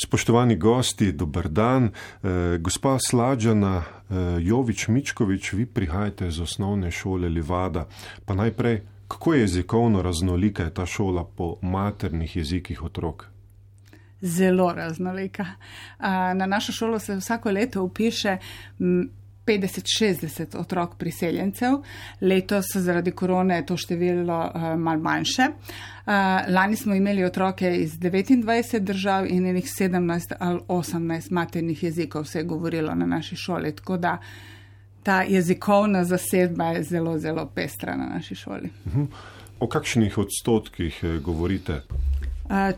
Spoštovani gosti, dober dan. E, gospa Slađana e, Jovič Mičkovič, vi prihajate z osnovne šole Livada. Pa najprej, kako je jezikovno raznolika je ta šola po maternih jezikih otrok? Zelo raznolika. Na našo šolo se vsako leto upiše 50-60 otrok priseljencev, letos zaradi korone je to število uh, mal manjše. Uh, lani smo imeli otroke iz 29 držav in enih 17 ali 18 maternih jezikov se je govorilo na naši šoli, tako da ta jezikovna zasedba je zelo, zelo pestra na naši šoli. Uh -huh. O kakšnih odstotkih eh, govorite?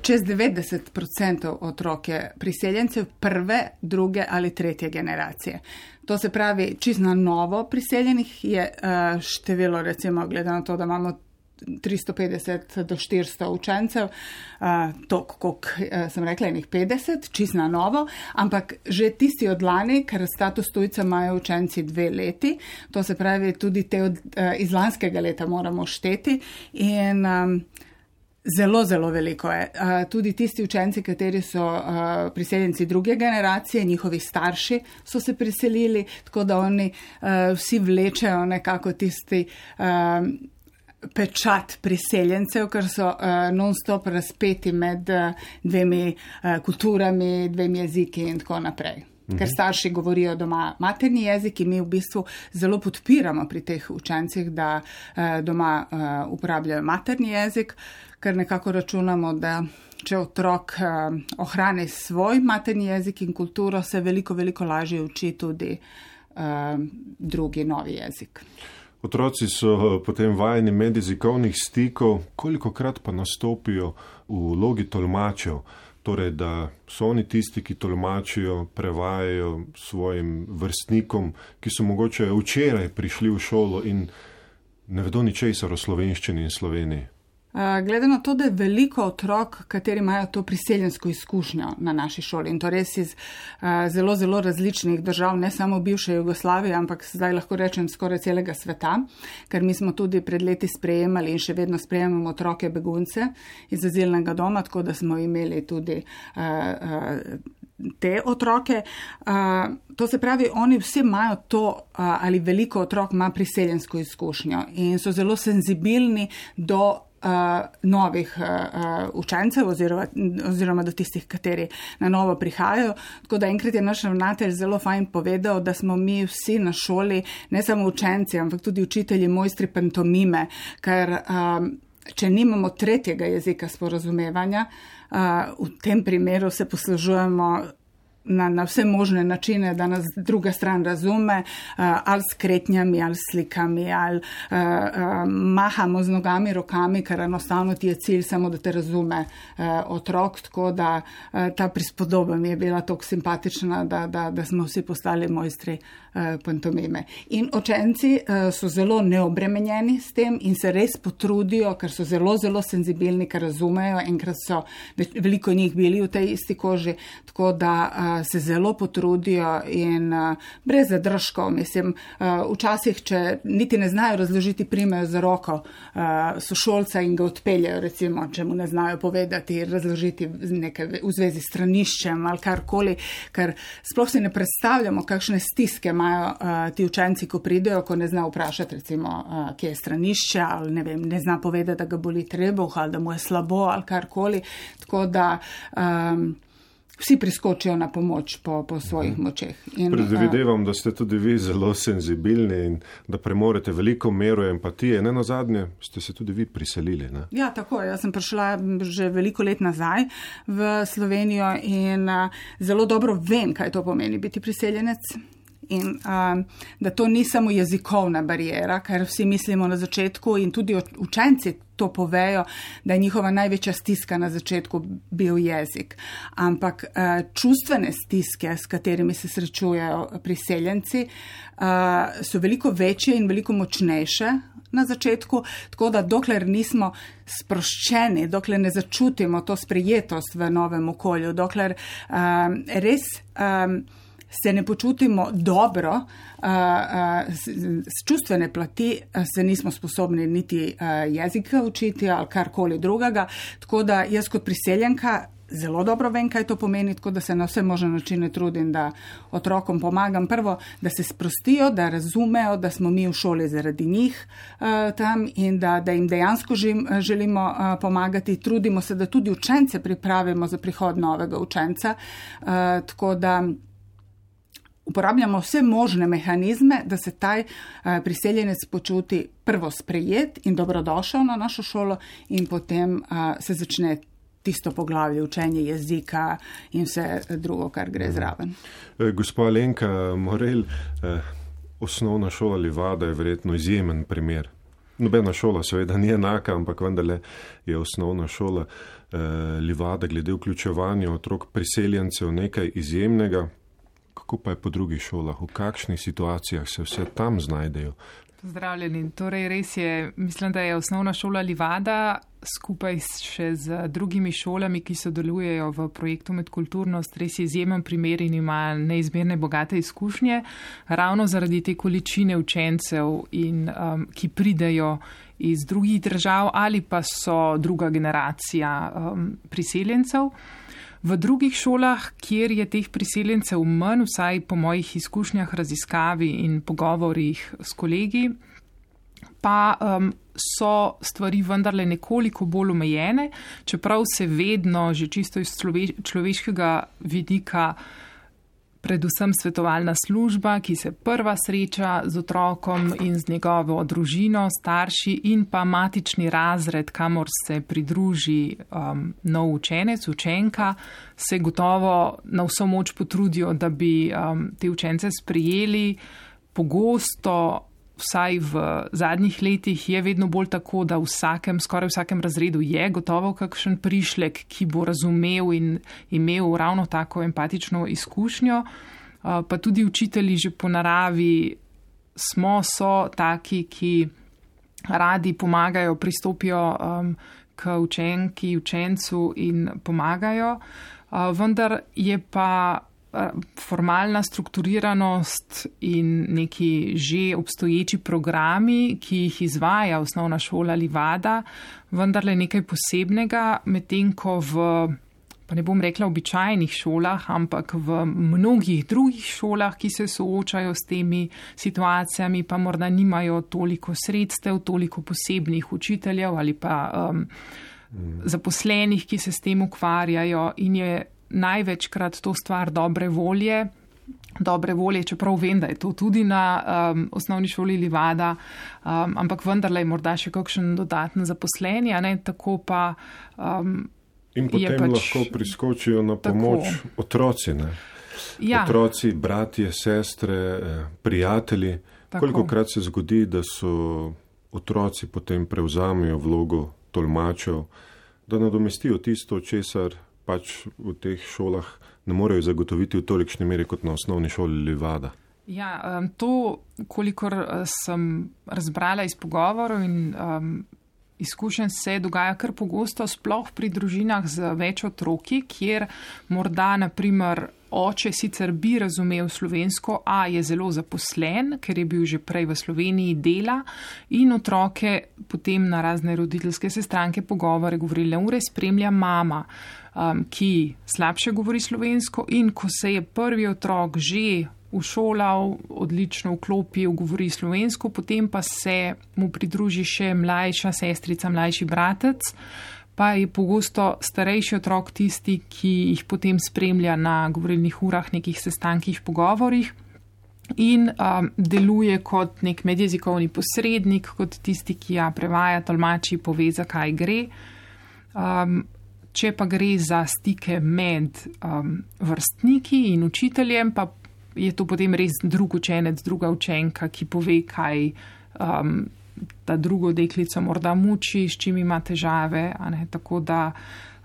Čez 90% otrok je priseljencev prve, druge ali tretje generacije. To se pravi, čist na novo priseljenih je število, recimo, glede na to, da imamo 350 do 400 učencev, to, koliko sem rekla, je njih 50, čist na novo, ampak že tisti od lani, ker status tujca imajo učenci dve leti, to se pravi, tudi te od, iz lanskega leta moramo šteti in um, Zelo, zelo veliko je. Tudi tisti učenci, kateri so priseljenci druge generacije, njihovi starši so se priselili, tako da oni vsi vlečejo nekako tisti pečat priseljencev, ker so non-stop razpeti med dvemi kulturami, dvemi jeziki in tako naprej. Ker mhm. starši govorijo doma materni jezik in mi v bistvu zelo podpiramo pri teh učencih, da doma uporabljajo materni jezik ker nekako računamo, da če otrok uh, ohrani svoj materni jezik in kulturo, se veliko, veliko lažje uči tudi uh, drugi novi jezik. Otroci so eh, potem vajeni medjezikovnih stikov, koliko krat pa nastopijo v vlogi tolmačev, torej da so oni tisti, ki tolmačijo, prevajajo svojim vrstnikom, ki so mogoče včeraj prišli v šolo in ne vedo ničesar o slovenščini in Sloveniji. Glede na to, da je veliko otrok, kateri imajo to priseljensko izkušnjo na naši šoli in to res iz zelo, zelo različnih držav, ne samo bivše Jugoslavije, ampak zdaj lahko rečem skoraj celega sveta, ker mi smo tudi pred leti sprejemali in še vedno sprejemamo otroke begunce iz azilnega doma, tako da smo imeli tudi te otroke. To se pravi, oni vsi imajo to ali veliko otrok ima priseljensko izkušnjo in so zelo senzibilni do uh, novih uh, učencev oziroma, oziroma do tistih, kateri na novo prihajajo. Tako da enkrat je naš ravnatelj zelo fajn povedal, da smo mi vsi na šoli, ne samo učenci, ampak tudi učitelji, mojstri pantomime, ker um, če nimamo tretjega jezika sporozumevanja, uh, v tem primeru se poslužujemo na, na vse možne načine, da nas druga stran razume, uh, ali s kretnjami, ali s slikami, ali uh, uh, mahamo z nogami, rokami, ker enostavno ti je cilj samo, da te razume uh, otrok. Tako da ta prispodoba mi je bila tako simpatična, da, da, da smo vsi postali mojstri pantomime. In učenci uh, so zelo neobremenjeni s tem in se res potrudijo, ker so zelo, zelo senzibilni, ker razumejo, enkrat so veliko njih bili v tej isti koži. Tako da se zelo potrudijo in uh, brez zadržkov. Mislim, uh, včasih, če niti ne znajo razložiti, primejo za roko uh, sošolca in ga odpeljajo, recimo, če mu ne znajo povedati, razložiti nekaj v zvezi s straniščem ali karkoli, ker sploh si ne predstavljamo, kakšne stiske imajo ti učenci, ko pridejo, ko ne znajo vprašati, recimo, kje je stranišče ali ne, vem, ne zna povedati, da ga boli trebuh ali da mu je slabo ali karkoli. Tako da um, vsi priskočijo na pomoč po, po svojih mhm. močeh. Predvidevam, da ste tudi vi zelo senzibilni in da premorete veliko mero empatije. Ne na zadnje ste se tudi vi priselili. Ne? Ja, tako. Jaz sem prišla že veliko let nazaj v Slovenijo in zelo dobro vem, kaj to pomeni biti priseljenec in um, da to ni samo jezikovna barijera, kar vsi mislimo na začetku in tudi učenci to povejo, da je njihova največja stiska na začetku bil jezik. Ampak uh, čustvene stiske, s katerimi se srečujejo priseljenci, uh, so veliko večje in veliko močnejše. Na začetku, tako da dokler nismo sproščeni, dokler ne začutimo to sprijetost v novem okolju, dokler um, res um, se ne počutimo dobro, z čustvene plati se nismo sposobni niti jezika učiti ali karkoli drugega. Tako da jaz kot priseljenka zelo dobro vem, kaj to pomeni, tako da se na vse možne načine trudim, da otrokom pomagam. Prvo, da se sprostijo, da razumejo, da smo mi v šoli zaradi njih uh, tam in da, da jim dejansko žim, želimo uh, pomagati. Trudimo se, da tudi učence pripravimo za prihod novega učenca. Uh, tako da uporabljamo vse možne mehanizme, da se taj uh, priseljenec počuti prvo sprejet in dobrodošel na našo šolo in potem uh, se začne tisto poglavje učenje jezika in vse drugo, kar gre mhm. zraven. Gospa Lenka Morel, eh, osnovna šola Livada je verjetno izjemen primer. Nobena šola seveda ni enaka, ampak vendarle je osnovna šola eh, Livada glede vključevanja otrok priseljencev nekaj izjemnega. Kako pa je po drugih šolah, v kakšnih situacijah se vse tam znajdejo? Pozdravljeni. Torej, res je, mislim, da je osnovna šola Livada skupaj še z drugimi šolami, ki sodelujejo v projektu Medkulturnost, res izjemen primer in ima neizmerne bogate izkušnje, ravno zaradi te količine učencev, in, um, ki pridejo iz drugih držav ali pa so druga generacija um, priseljencev. V drugih šolah, kjer je teh priseljencev manj, vsaj po mojih izkušnjah, raziskavi in pogovorih s kolegi, pa um, so stvari vendarle nekoliko bolj omejene, čeprav se vedno, že čisto iz človeškega vidika, predvsem svetovalna služba, ki se prva sreča z otrokom in z njegovo družino, starši in pa matični razred, kamor se pridruži um, nov učenec, učenka, se gotovo na vso moč potrudijo, da bi um, te učence sprijeli. Pogosto vsaj v zadnjih letih je vedno bolj tako, da v vsakem, skoraj vsakem razredu je gotovo kakšen prišlek, ki bo razumel in imel ravno tako empatično izkušnjo. Pa tudi učitelji že po naravi smo, so taki, ki radi pomagajo, pristopijo um, k učenki, učencu in pomagajo. Uh, vendar je pa Eh, formalna strukturiranost in neki že obstoječi programi, ki jih izvaja osnovna šola ali vada, vendarle nekaj posebnega, medtem ko v, pa ne bom rekla običajnih šolah, ampak v mnogih drugih šolah, ki se soočajo s temi situacijami, pa morda nimajo toliko sredstev, toliko posebnih učiteljev ali pa um, zaposlenih, ki se s tem ukvarjajo in je največkrat to stvar dobre volje. Dobre volje, čeprav vem, da je to tudi na um, osnovni šoli Livada, um, ampak vendarle je morda še kakšen dodaten zaposlenje, ne tako pa. Um, In potem pač lahko priskočijo na pomoč tako. otroci, ja. otroci, bratje, sestre, eh, prijatelji. Koliko krat se zgodi, da so otroci potem prevzamejo vlogo tolmačev, da nadomestijo tisto, česar pač v teh šolah ne morejo zagotoviti v tolikšni meri kot na osnovni šoli Livada. Ja, to, kolikor uh, sem razbrala iz pogovorov in um, izkušenj, se dogaja kar pogosto, sploh pri družinah z več otroki, kjer morda, naprimer, oče sicer bi razumel slovensko, a je zelo zaposlen, ker je bil že prej v Sloveniji dela in otroke potem na razne roditeljske sestranke pogovore govorili, ure spremlja mama um, ki slabše govori slovensko, in ko se je prvi otrok že ušolal, odlično vklopil, govori slovensko, potem pa se mu pridruži še mlajša sestrica, mlajši bratec. Pa je pogosto starejši otrok tisti, ki jih potem spremlja na govorilnih urah, nekih sestankih, pogovorih in um, deluje kot nek medjezikovni posrednik, kot tisti, ki ja prevaja, tolmači, pove, zakaj gre. Um, Če pa gre za stike med um, vrstniki in učiteljem, pa je to potem res drug učenec, druga učenka, ki pove, kaj um, ta drugo deklico morda muči, s čim ima težave. Tako da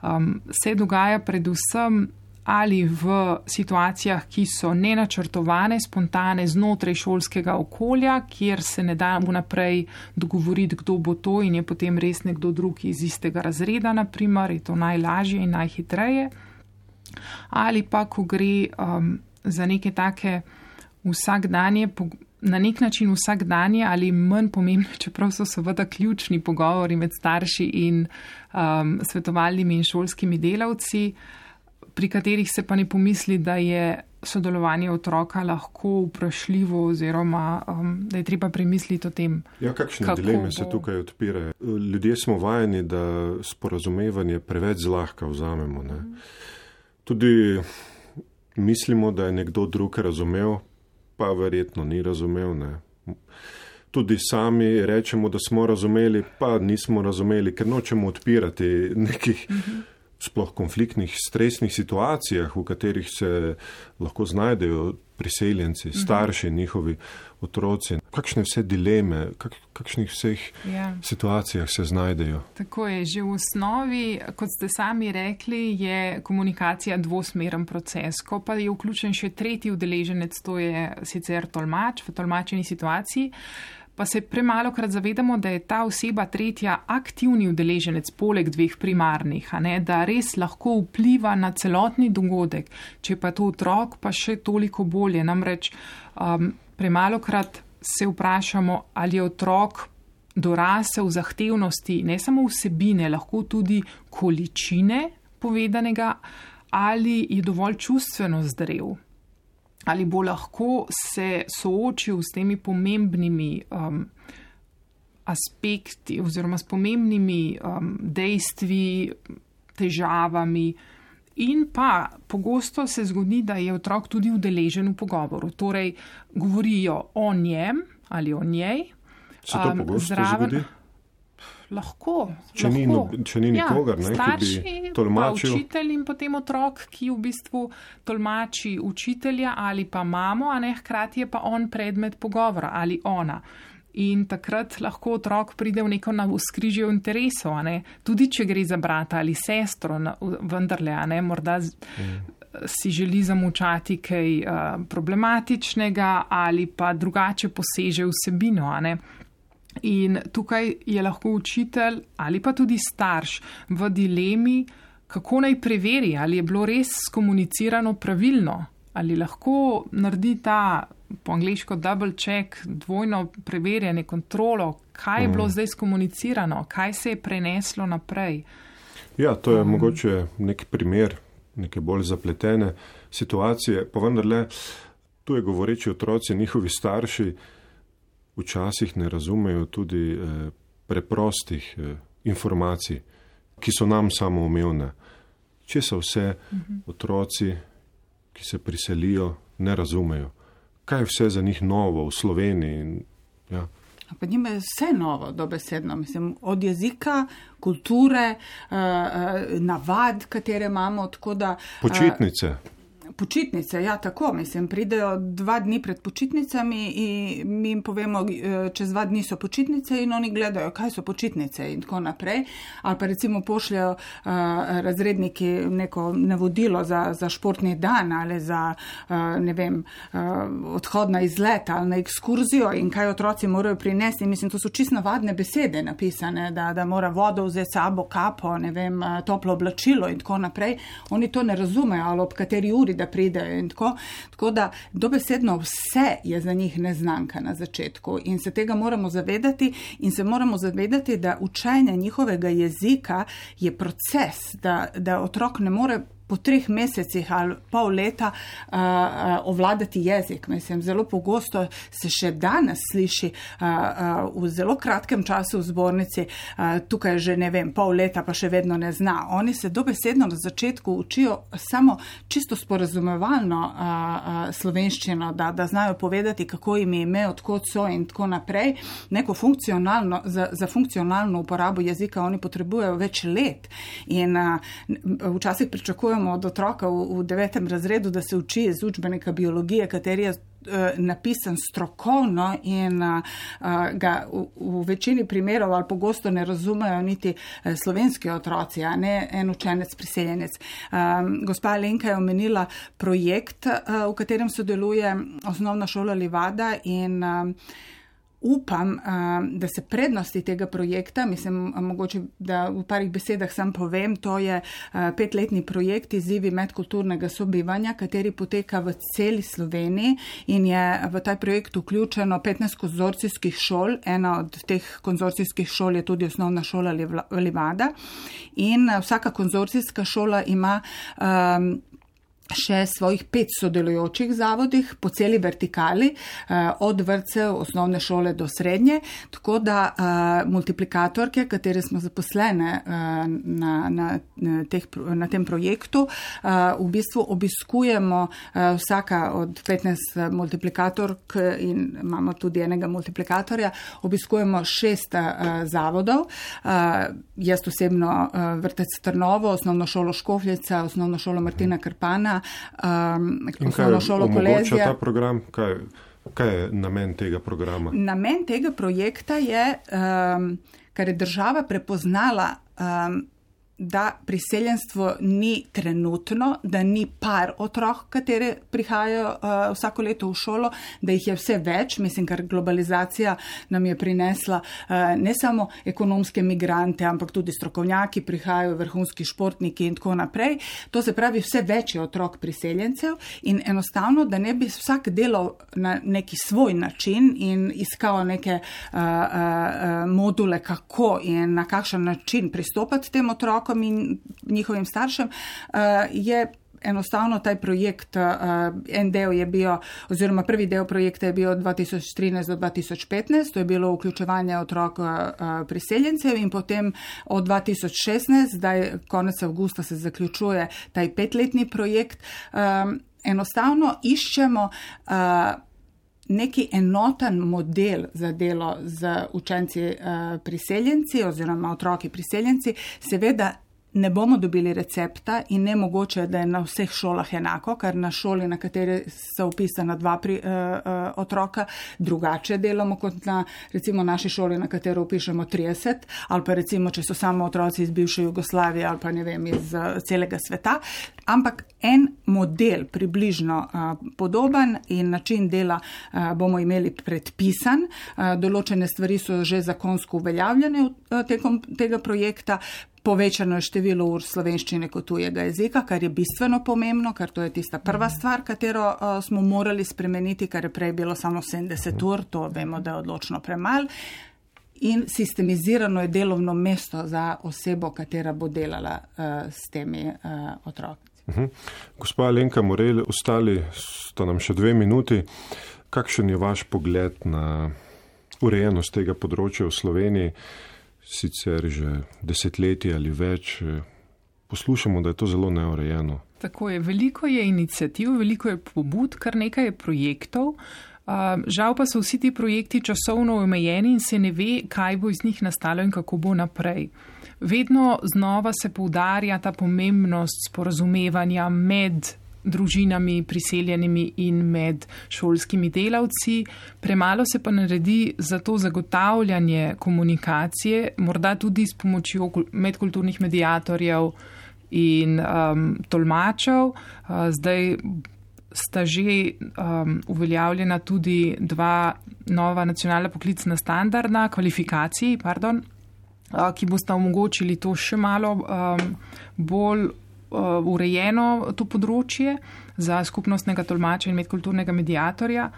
um, se dogaja predvsem ali v situacijah, ki so nenačrtovane, spontane znotraj šolskega okolja, kjer se ne da vnaprej dogovoriti, kdo bo to in je potem res nekdo drug iz istega razreda, naprimer, je to najlažje in najhitreje. Ali pa, ko gre um, za neke take vsakdanje na nek način vsakdanje ali manj pomembne, čeprav so seveda ključni pogovori med starši in um, svetovalnimi in šolskimi delavci, pri katerih se pa ne pomisli, da je sodelovanje otroka lahko vprašljivo oziroma um, da je treba premisliti o tem. Ja, kakšne dileme bo... se tukaj odpirajo? Ljudje smo vajeni, da sporazumevanje preveč zlahka vzamemo. Ne? Tudi mislimo, da je nekdo drug razumel, pa verjetno ni razumel. Ne? Tudi sami rečemo, da smo razumeli, pa nismo razumeli, ker nočemo odpirati nekih. -huh sploh konfliktnih, stresnih situacijah, v katerih se lahko znajdejo priseljenci, mhm. starši, njihovi otroci. Kakšne vse dileme, kak, kakšnih vseh ja. situacijah se znajdejo? Tako je, že v osnovi, kot ste sami rekli, je komunikacija dvosmeren proces. Ko pa je vključen še tretji udeleženec, to je sicer tolmač v tolmačeni situaciji pa se premalo krat zavedamo, da je ta oseba tretja aktivni udeleženec poleg dveh primarnih, ne, da res lahko vpliva na celotni dogodek. Če pa to otrok, pa še toliko bolje. Namreč um, premalo krat se vprašamo, ali je otrok dorasel zahtevnosti ne samo vsebine, lahko tudi količine povedanega, ali je dovolj čustveno zdrav ali bo lahko se soočil s temi pomembnimi um, aspekti oziroma s pomembnimi um, dejstvi, težavami. In pa pogosto se zgodi, da je otrok tudi udeležen v pogovoru, torej govorijo o njem ali o njej. Se to um, pogosto zraven, zgodi? Lahko. Če, lahko. Ni, no, če ni ja, nikogar, ne starši, učitelj in potem otrok, ki v bistvu tolmači učitelja ali pa mamo, a ne hkrati je pa on predmet pogovora ali ona. In takrat lahko otrok pride v neko navskrižje interesov, tudi če gre za brata ali sestro, vendarle, a ne morda. Z, mm. Si želi zamučati kaj uh, problematičnega ali pa drugače poseže vsebino. In tukaj je lahko učitelj ali pa tudi starš v dilemi, kako naj preveri, ali je bilo res skomunicirano pravilno, ali lahko naredi ta po angliško double check, dvojno preverjanje, kontrolo, kaj je bilo mm. zdaj skomunicirano, kaj se je preneslo naprej. Ja, to je um, mogoče nek primer neke bolj zapletene situacije, pa vendarle, tu je govoreči otroci, njihovi starši včasih ne razumejo tudi eh, preprostih eh, informacij, ki so nam samo umevne. Če so vse mhm. otroci, ki se priselijo, ne razumejo, kaj je vse za njih novo v Sloveniji. Ja. Pa njima je vse novo, dobesedno, mislim, od jezika, kulture, uh, navad, katere imamo. Da, uh, Počitnice. Počitnice, ja, tako, mislim, pridejo dva dni pred počitnicami in mi jim povemo, e, čez dva dni so počitnice in oni gledajo, kaj so počitnice in tako naprej. Ali pa recimo pošljajo uh, razredniki neko navodilo za, za športni dan ali za, uh, ne vem, uh, odhod na izlet ali na ekskurzijo in kaj otroci morajo prinesti. Mislim, to so čisto navadne besede napisane, da, da mora vodo vzeti sabo, kapo, ne vem, toplo oblačilo in tako naprej. Oni to ne razumejo, ali ob kateri uri da pridejo in tako. Tako da dobesedno vse je za njih neznanka na začetku in se tega moramo zavedati in se moramo zavedati, da učenje njihovega jezika je proces, da, da otrok ne more po treh mesecih ali pol leta uh, uh, ovladati jezik. Mislim, zelo pogosto se še danes sliši uh, uh, v zelo kratkem času v zbornici, uh, tukaj že ne vem, pol leta pa še vedno ne zna. Oni se dobesedno na začetku učijo samo čisto sporazumevalno uh, uh, slovenščino, da, da znajo povedati, kako jim je ime, odkot so in tako naprej. Funkcionalno, za, za funkcionalno uporabo jezika oni potrebujejo več let in uh, včasih pričakujejo, pričakujemo od otroka v, v devetem razredu, da se uči iz učbenika biologije, kateri je uh, napisan strokovno in uh, ga v, v večini primerov ali pogosto ne razumejo niti uh, slovenski otroci, a ne en učenec priseljenec. Um, gospa Lenka je omenila projekt, v katerem sodeluje osnovna šola Livada in uh, upam, uh, da se prednosti tega projekta, mislim, mogoče, da v parih besedah sam povem, to je uh, petletni projekt izzivi medkulturnega sobivanja, kateri poteka v celi Sloveniji in je v ta projekt vključeno 15 konzorcijskih šol. Ena od teh konzorcijskih šol je tudi osnovna šola Livada in vsaka konzorcijska šola ima um, še svojih pet sodelujočih zavodih po celi vertikali, eh, od vrtcev, osnovne šole do srednje, tako da eh, multiplikatorke, katere smo zaposlene eh, na, na, teh, na tem projektu, v bistvu obiskujemo vsaka od 15 multiplikatork in imamo tudi enega multiplikatorja, obiskujemo šest zavodov. Jaz osebno vrtec Trnovo, osnovno šolo Škofljica, osnovno šolo Martina Krpana, um, osnovno šolo Kolezija. Kaj, kaj je namen tega programa? Namen tega projekta je, um, kar je država prepoznala. Um, da priseljenstvo ni trenutno, da ni par otrok, kateri prihajajo uh, vsako leto v šolo, da jih je vse več, mislim, ker globalizacija nam je prinesla uh, ne samo ekonomske migrante, ampak tudi strokovnjaki prihajajo, vrhunski športniki in tako naprej. To se pravi, vse več je otrok priseljencev in enostavno, da ne bi vsak delal na neki svoj način in iskal neke uh, uh, module, kako in na kakšen način pristopati tem otrokom otrokom in njihovim staršem, uh, je enostavno taj projekt, uh, en del je bil, oziroma prvi del projekta je bil od 2013 do 2015, to je bilo vključevanje otrok uh, priseljencev in potem od 2016, zdaj konec avgusta se zaključuje taj petletni projekt. Enostavno iščemo uh, neki enoten model za delo z učenci uh, priseljenci oziroma otroki priseljenci, seveda ne bomo dobili recepta in ne mogoče, da je na vseh šolah enako, ker na šoli, na kateri so upisana dva pri, uh, uh, otroka, drugače delamo kot na recimo naši šoli, na katero upišemo 30 ali pa recimo, če so samo otroci iz bivše Jugoslavije ali pa ne vem, iz uh, celega sveta. Ampak en model približno uh, podoben in način dela uh, bomo imeli predpisan. Uh, določene stvari so že zakonsko uveljavljene uh, tekom tega projekta. Povečano je število ur slovenščine kot tujega jezika, kar je bistveno pomembno, ker to je tista prva stvar, katero uh, smo morali spremeniti, kar je prej bilo samo 70 ur, to vemo, da je odločno premal. In sistemizirano je delovno mesto za osebo, katera bo delala uh, s temi uh, otroki. Uh -huh. Gospa Alenka Morel, ostali sta nam še dve minuti. Kakšen je vaš pogled na urejenost tega področja v Sloveniji? Sicer že desetletje ali več eh, poslušamo, da je to zelo neurejeno. Tako je, veliko je inicijativ, veliko je pobud, kar nekaj je projektov. Žal pa so vsi ti projekti časovno omejeni in se ne ve, kaj bo iz njih nastalo in kako bo naprej. Vedno znova se poudarja ta pomembnost sporazumevanja med družinami priseljenimi in med šolskimi delavci. Premalo se pa naredi za to zagotavljanje komunikacije, morda tudi s pomočjo medkulturnih medijatorjev in um, tolmačev. Uh, zdaj sta že um, uveljavljena tudi dva nova nacionalna poklicna standardna kvalifikaciji, pardon, uh, ki bosta omogočili to še malo um, bolj urejeno to področje za skupnostnega tolmača in medkulturnega medijatorja.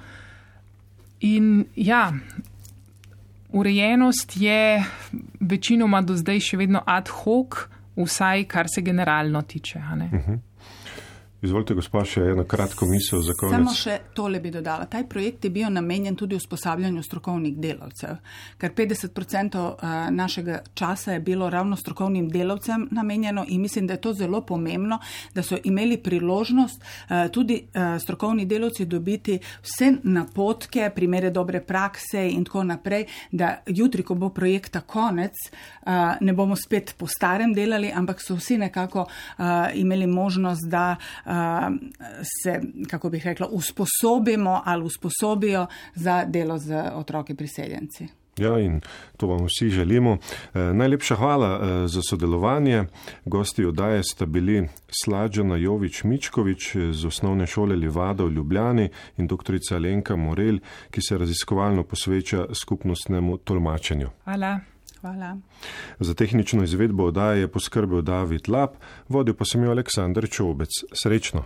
In ja, urejenost je večinoma do zdaj še vedno ad hoc, vsaj kar se generalno tiče. Izvolite, gospa, še eno kratko misel za konec. Samo še tole bi dodala. Taj projekt je bil namenjen tudi usposabljanju strokovnih delavcev, ker 50% eh, našega časa je bilo ravno strokovnim delavcem namenjeno in mislim, da je to zelo pomembno, da so imeli priložnost eh, tudi eh, strokovni delavci dobiti vse napotke, primere dobre prakse in tako naprej, da jutri, ko bo projekta konec, ne bomo spet po starem delali, ampak so vsi nekako imeli možnost, da se, kako bih rekla, usposobimo ali usposobijo za delo z otroki priseljenci. Ja, in to vam vsi želimo. E, najlepša hvala e, za sodelovanje. Gosti odaje sta bili Slađana Jovič Mičkovič z osnovne šole Livada v Ljubljani in doktorica Alenka Morel, ki se raziskovalno posveča skupnostnemu tolmačenju. Hvala. Hvala. Za tehnično izvedbo odaje je poskrbel David Lap, vodil pa sem jo Aleksandr Čobec. Srečno!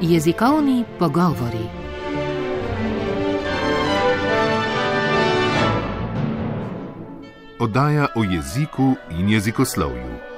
Jezikovni pogovori. Oddaja o jeziku in jezikoslovju.